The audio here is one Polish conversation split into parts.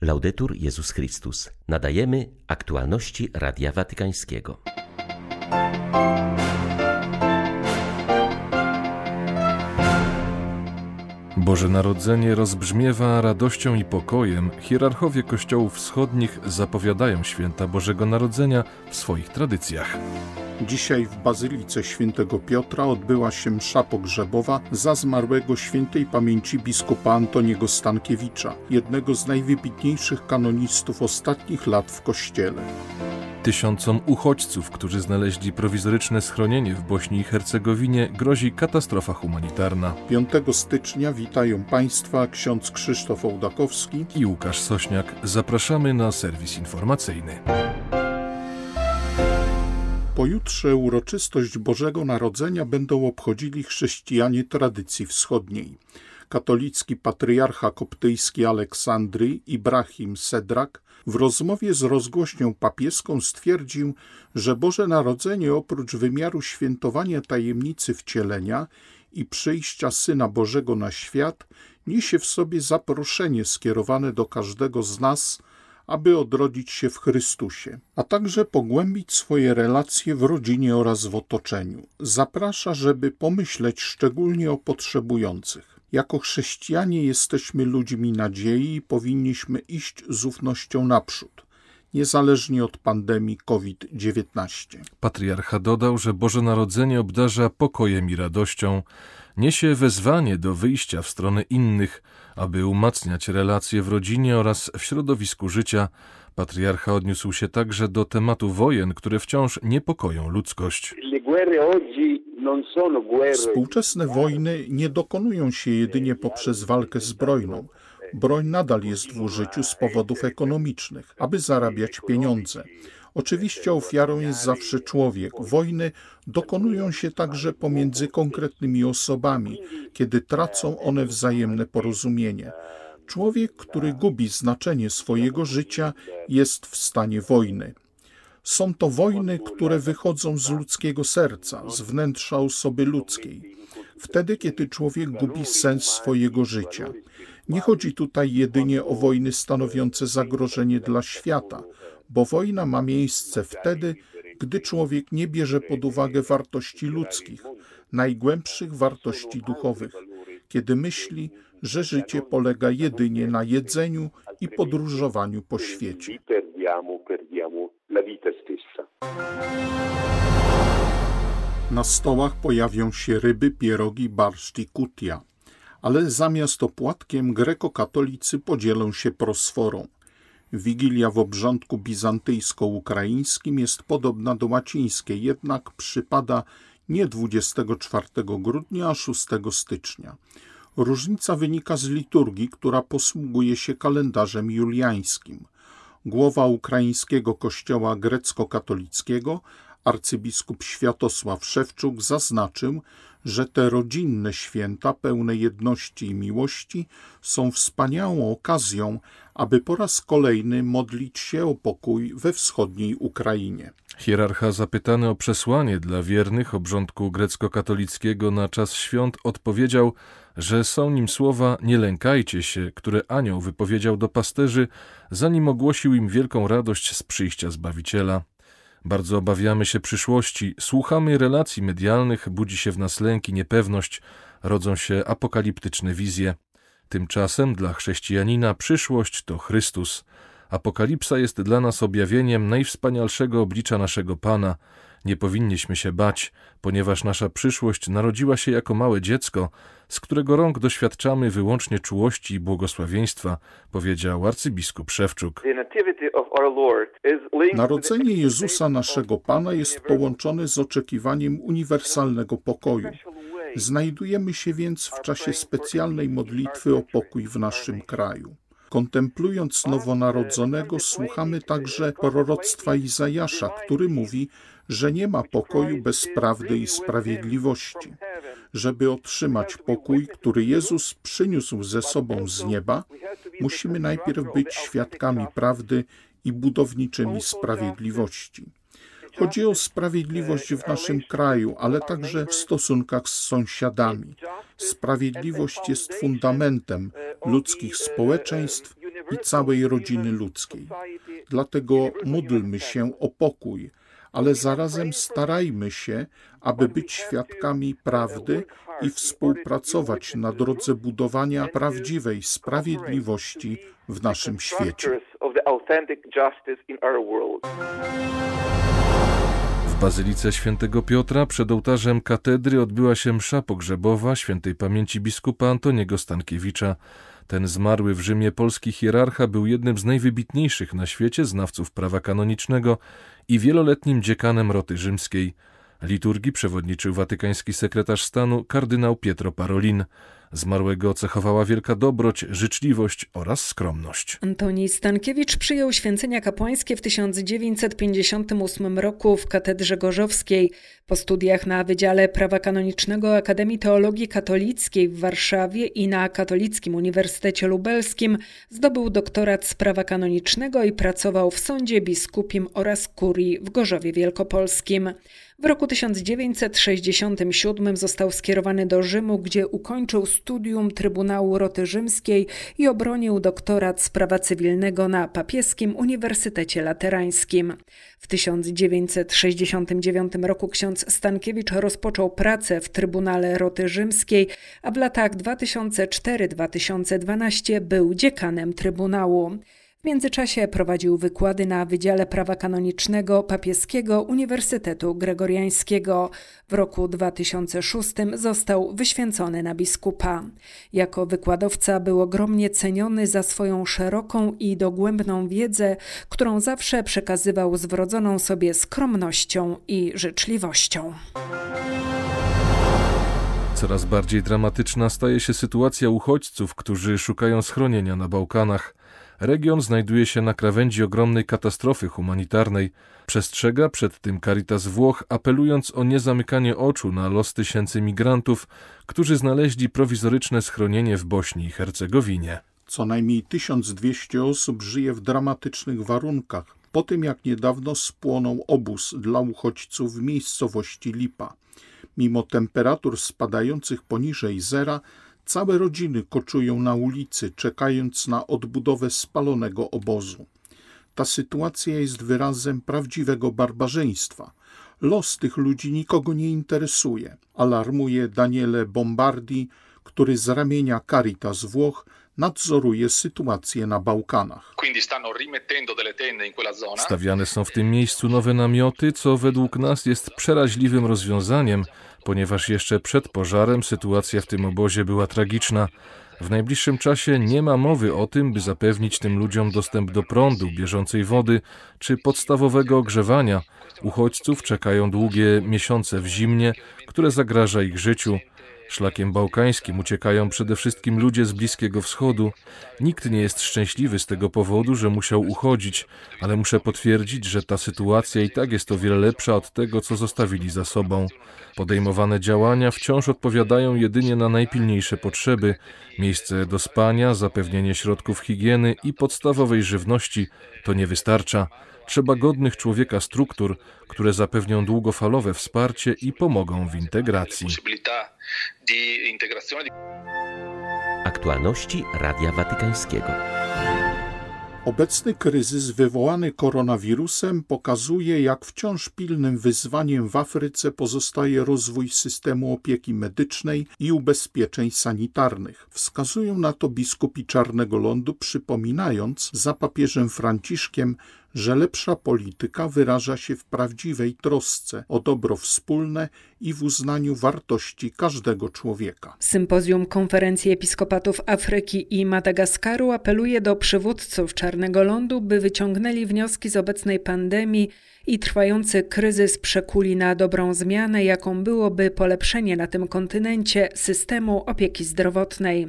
Laudetur Jezus Chrystus. Nadajemy aktualności Radia Watykańskiego. Boże Narodzenie rozbrzmiewa radością i pokojem. Hierarchowie kościołów wschodnich zapowiadają święta Bożego Narodzenia w swoich tradycjach. Dzisiaj w Bazylice Świętego Piotra odbyła się msza pogrzebowa za zmarłego świętej pamięci biskupa Antoniego Stankiewicza, jednego z najwybitniejszych kanonistów ostatnich lat w Kościele. Tysiącom uchodźców, którzy znaleźli prowizoryczne schronienie w Bośni i Hercegowinie, grozi katastrofa humanitarna. 5 stycznia witają Państwa ksiądz Krzysztof Ołdakowski i Łukasz Sośniak. Zapraszamy na serwis informacyjny. Pojutrze uroczystość Bożego Narodzenia będą obchodzili chrześcijanie tradycji wschodniej. Katolicki patriarcha koptyjski Aleksandry Ibrahim Sedrak w rozmowie z rozgłośnią papieską stwierdził, że Boże Narodzenie oprócz wymiaru świętowania tajemnicy wcielenia i przyjścia Syna Bożego na świat niesie w sobie zaproszenie skierowane do każdego z nas – aby odrodzić się w Chrystusie, a także pogłębić swoje relacje w rodzinie oraz w otoczeniu. Zaprasza, żeby pomyśleć szczególnie o potrzebujących. Jako chrześcijanie jesteśmy ludźmi nadziei i powinniśmy iść z ufnością naprzód niezależnie od pandemii COVID-19. Patriarcha dodał, że Boże Narodzenie obdarza pokojem i radością, niesie wezwanie do wyjścia w stronę innych, aby umacniać relacje w rodzinie oraz w środowisku życia. Patriarcha odniósł się także do tematu wojen, które wciąż niepokoją ludzkość. Współczesne wojny nie dokonują się jedynie poprzez walkę zbrojną. Broń nadal jest w użyciu z powodów ekonomicznych, aby zarabiać pieniądze. Oczywiście ofiarą jest zawsze człowiek. Wojny dokonują się także pomiędzy konkretnymi osobami, kiedy tracą one wzajemne porozumienie. Człowiek, który gubi znaczenie swojego życia, jest w stanie wojny. Są to wojny, które wychodzą z ludzkiego serca, z wnętrza osoby ludzkiej. Wtedy, kiedy człowiek gubi sens swojego życia. Nie chodzi tutaj jedynie o wojny stanowiące zagrożenie dla świata, bo wojna ma miejsce wtedy, gdy człowiek nie bierze pod uwagę wartości ludzkich, najgłębszych wartości duchowych, kiedy myśli, że życie polega jedynie na jedzeniu i podróżowaniu po świecie. Na stołach pojawią się ryby, pierogi, barszcz i kutia, ale zamiast opłatkiem grekokatolicy podzielą się prosforą. Wigilia w obrządku bizantyjsko-ukraińskim jest podobna do łacińskiej, jednak przypada nie 24 grudnia, a 6 stycznia. Różnica wynika z liturgii, która posługuje się kalendarzem juliańskim. Głowa ukraińskiego kościoła grecko-katolickiego, arcybiskup Światosław Szewczuk zaznaczył, że te rodzinne święta pełne jedności i miłości są wspaniałą okazją, aby po raz kolejny modlić się o pokój we wschodniej Ukrainie. Hierarcha zapytany o przesłanie dla wiernych obrządku grecko-katolickiego na czas świąt odpowiedział, że są nim słowa nie lękajcie się, które anioł wypowiedział do pasterzy, zanim ogłosił im wielką radość z przyjścia Zbawiciela. Bardzo obawiamy się przyszłości, słuchamy relacji medialnych, budzi się w nas lęk i niepewność, rodzą się apokaliptyczne wizje. Tymczasem dla chrześcijanina przyszłość to Chrystus. Apokalipsa jest dla nas objawieniem najwspanialszego oblicza naszego Pana. Nie powinniśmy się bać, ponieważ nasza przyszłość narodziła się jako małe dziecko, z którego rąk doświadczamy wyłącznie czułości i błogosławieństwa, powiedział arcybiskup Szewczuk. Narodzenie Jezusa naszego Pana jest połączone z oczekiwaniem uniwersalnego pokoju. Znajdujemy się więc w czasie specjalnej modlitwy o pokój w naszym kraju. Kontemplując nowonarodzonego, słuchamy także proroctwa Izajasza, który mówi, że nie ma pokoju bez prawdy i sprawiedliwości. Żeby otrzymać pokój, który Jezus przyniósł ze sobą z nieba, musimy najpierw być świadkami prawdy i budowniczymi sprawiedliwości. Chodzi o sprawiedliwość w naszym kraju, ale także w stosunkach z sąsiadami. Sprawiedliwość jest fundamentem ludzkich społeczeństw i całej rodziny ludzkiej. Dlatego módlmy się o pokój, ale zarazem starajmy się, aby być świadkami prawdy i współpracować na drodze budowania prawdziwej sprawiedliwości w naszym świecie. W Bazylice Świętego Piotra przed ołtarzem katedry odbyła się msza pogrzebowa świętej pamięci biskupa Antoniego Stankiewicza. Ten zmarły w Rzymie polski hierarcha był jednym z najwybitniejszych na świecie znawców prawa kanonicznego i wieloletnim dziekanem roty rzymskiej. Liturgii przewodniczył watykański sekretarz stanu kardynał Pietro Parolin. Zmarłego cechowała wielka dobroć, życzliwość oraz skromność. Antoni Stankiewicz przyjął święcenia kapłańskie w 1958 roku w katedrze gorzowskiej. Po studiach na Wydziale Prawa Kanonicznego Akademii Teologii Katolickiej w Warszawie i na Katolickim Uniwersytecie Lubelskim zdobył doktorat z prawa kanonicznego i pracował w sądzie biskupim oraz kurii w Gorzowie Wielkopolskim. W roku 1967 został skierowany do Rzymu, gdzie ukończył studium Trybunału Roty Rzymskiej i obronił doktorat z prawa cywilnego na Papieskim Uniwersytecie Laterańskim. W 1969 roku ksiądz Stankiewicz rozpoczął pracę w Trybunale Roty Rzymskiej, a w latach 2004-2012 był dziekanem Trybunału. W międzyczasie prowadził wykłady na Wydziale Prawa Kanonicznego Papieskiego Uniwersytetu Gregoriańskiego. W roku 2006 został wyświęcony na biskupa. Jako wykładowca był ogromnie ceniony za swoją szeroką i dogłębną wiedzę, którą zawsze przekazywał z wrodzoną sobie skromnością i życzliwością. Coraz bardziej dramatyczna staje się sytuacja uchodźców, którzy szukają schronienia na Bałkanach. Region znajduje się na krawędzi ogromnej katastrofy humanitarnej. Przestrzega przed tym Caritas Włoch, apelując o niezamykanie oczu na los tysięcy migrantów, którzy znaleźli prowizoryczne schronienie w Bośni i Hercegowinie. Co najmniej 1200 osób żyje w dramatycznych warunkach, po tym jak niedawno spłonął obóz dla uchodźców w miejscowości Lipa. Mimo temperatur spadających poniżej zera, Całe rodziny koczują na ulicy, czekając na odbudowę spalonego obozu. Ta sytuacja jest wyrazem prawdziwego barbarzyństwa. Los tych ludzi nikogo nie interesuje, alarmuje Daniele Bombardi, który z ramienia Caritas Włoch nadzoruje sytuację na Bałkanach. Stawiane są w tym miejscu nowe namioty, co według nas jest przeraźliwym rozwiązaniem, ponieważ jeszcze przed pożarem sytuacja w tym obozie była tragiczna. W najbliższym czasie nie ma mowy o tym, by zapewnić tym ludziom dostęp do prądu, bieżącej wody czy podstawowego ogrzewania. Uchodźców czekają długie miesiące w zimnie, które zagraża ich życiu. Szlakiem bałkańskim uciekają przede wszystkim ludzie z Bliskiego Wschodu. Nikt nie jest szczęśliwy z tego powodu, że musiał uchodzić, ale muszę potwierdzić, że ta sytuacja i tak jest o wiele lepsza od tego, co zostawili za sobą. Podejmowane działania wciąż odpowiadają jedynie na najpilniejsze potrzeby: miejsce do spania, zapewnienie środków higieny i podstawowej żywności to nie wystarcza. Trzeba godnych człowieka struktur, które zapewnią długofalowe wsparcie i pomogą w integracji. Aktualności Radia Watykańskiego. Obecny kryzys wywołany koronawirusem pokazuje, jak wciąż pilnym wyzwaniem w Afryce pozostaje rozwój systemu opieki medycznej i ubezpieczeń sanitarnych. Wskazują na to biskupi Czarnego Lądu, przypominając za papieżem Franciszkiem, że lepsza polityka wyraża się w prawdziwej trosce o dobro wspólne i w uznaniu wartości każdego człowieka. Sympozjum Konferencji Episkopatów Afryki i Madagaskaru apeluje do przywódców Czarnego Lądu, by wyciągnęli wnioski z obecnej pandemii i trwający kryzys przekuli na dobrą zmianę, jaką byłoby polepszenie na tym kontynencie systemu opieki zdrowotnej.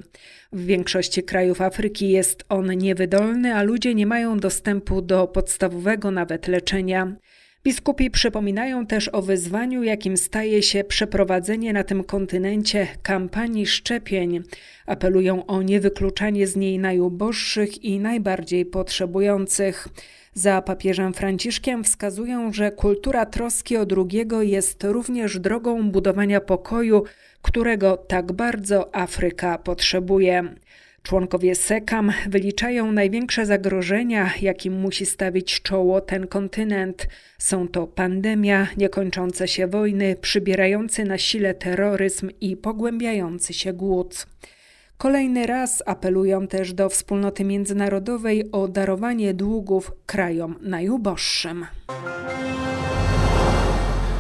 W większości krajów Afryki jest on niewydolny, a ludzie nie mają dostępu do podstawowego nawet leczenia. Biskupi przypominają też o wyzwaniu, jakim staje się przeprowadzenie na tym kontynencie kampanii szczepień. Apelują o niewykluczanie z niej najuboższych i najbardziej potrzebujących. Za papieżem Franciszkiem wskazują, że kultura troski o drugiego jest również drogą budowania pokoju, którego tak bardzo Afryka potrzebuje. Członkowie SECAM wyliczają największe zagrożenia, jakim musi stawić czoło ten kontynent. Są to pandemia, niekończące się wojny, przybierający na sile terroryzm i pogłębiający się głód. Kolejny raz apelują też do wspólnoty międzynarodowej o darowanie długów krajom najuboższym.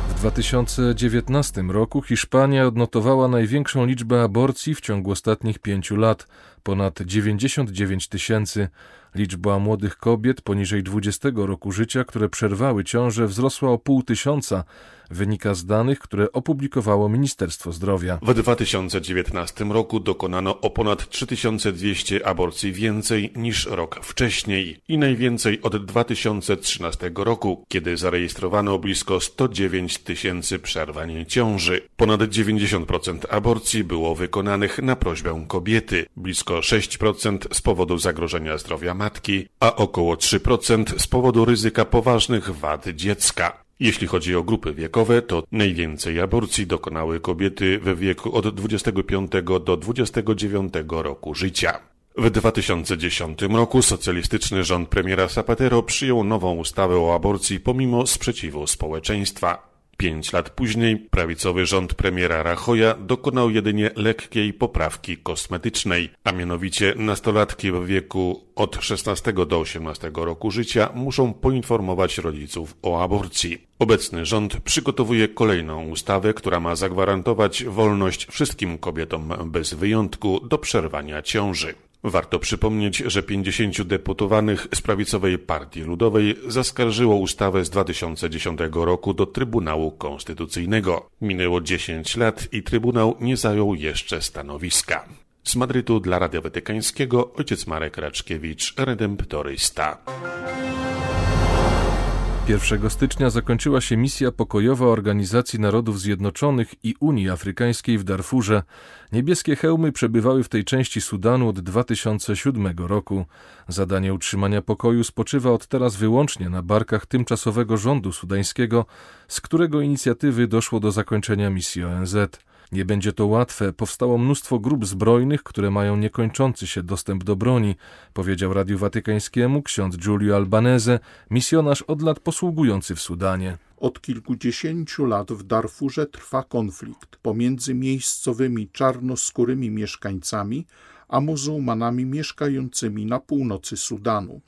W 2019 roku Hiszpania odnotowała największą liczbę aborcji w ciągu ostatnich pięciu lat ponad 99 tysięcy. Liczba młodych kobiet poniżej 20 roku życia, które przerwały ciążę, wzrosła o pół tysiąca, wynika z danych, które opublikowało Ministerstwo Zdrowia. W 2019 roku dokonano o ponad 3200 aborcji więcej niż rok wcześniej i najwięcej od 2013 roku, kiedy zarejestrowano blisko 109 tysięcy przerwań ciąży. Ponad 90% aborcji było wykonanych na prośbę kobiety, blisko 6% z powodu zagrożenia zdrowia matki, a około 3% z powodu ryzyka poważnych wad dziecka. Jeśli chodzi o grupy wiekowe, to najwięcej aborcji dokonały kobiety we wieku od 25 do 29 roku życia. W 2010 roku socjalistyczny rząd premiera Zapatero przyjął nową ustawę o aborcji pomimo sprzeciwu społeczeństwa. Pięć lat później prawicowy rząd premiera Rachoja dokonał jedynie lekkiej poprawki kosmetycznej, a mianowicie nastolatki w wieku od 16 do 18 roku życia muszą poinformować rodziców o aborcji. Obecny rząd przygotowuje kolejną ustawę, która ma zagwarantować wolność wszystkim kobietom bez wyjątku do przerwania ciąży. Warto przypomnieć, że 50 deputowanych z prawicowej Partii Ludowej zaskarżyło ustawę z 2010 roku do Trybunału Konstytucyjnego. Minęło 10 lat i Trybunał nie zajął jeszcze stanowiska. Z Madrytu dla Radia Watykańskiego ojciec Marek Raczkiewicz, redemptorysta. 1 stycznia zakończyła się misja pokojowa Organizacji Narodów Zjednoczonych i Unii Afrykańskiej w Darfurze. Niebieskie hełmy przebywały w tej części Sudanu od 2007 roku. Zadanie utrzymania pokoju spoczywa od teraz wyłącznie na barkach tymczasowego rządu sudańskiego, z którego inicjatywy doszło do zakończenia misji ONZ. Nie będzie to łatwe, powstało mnóstwo grup zbrojnych, które mają niekończący się dostęp do broni, powiedział Radiu Watykańskiemu ksiądz Giulio Albanese, misjonarz od lat posługujący w Sudanie. Od kilkudziesięciu lat w Darfurze trwa konflikt pomiędzy miejscowymi czarnoskórymi mieszkańcami a muzułmanami mieszkającymi na północy Sudanu.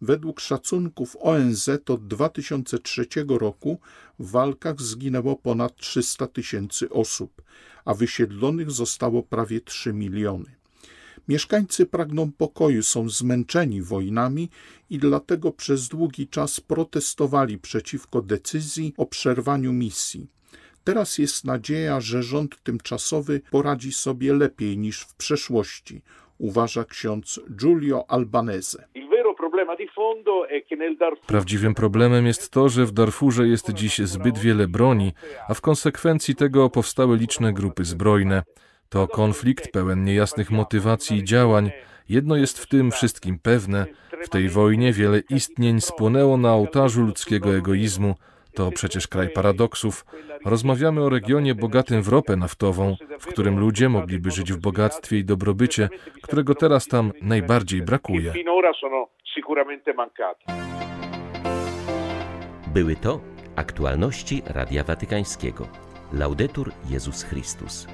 Według szacunków ONZ od 2003 roku w walkach zginęło ponad 300 tysięcy osób, a wysiedlonych zostało prawie 3 miliony. Mieszkańcy pragną pokoju, są zmęczeni wojnami i dlatego przez długi czas protestowali przeciwko decyzji o przerwaniu misji. Teraz jest nadzieja, że rząd tymczasowy poradzi sobie lepiej niż w przeszłości, uważa ksiądz Giulio Albanese. Prawdziwym problemem jest to, że w Darfurze jest dziś zbyt wiele broni, a w konsekwencji tego powstały liczne grupy zbrojne. To konflikt pełen niejasnych motywacji i działań. Jedno jest w tym wszystkim pewne: w tej wojnie wiele istnień spłonęło na ołtarzu ludzkiego egoizmu. To przecież kraj paradoksów. Rozmawiamy o regionie bogatym w ropę naftową, w którym ludzie mogliby żyć w bogactwie i dobrobycie, którego teraz tam najbardziej brakuje. Były to aktualności Radia Watykańskiego. Laudetur Jezus Chrystus.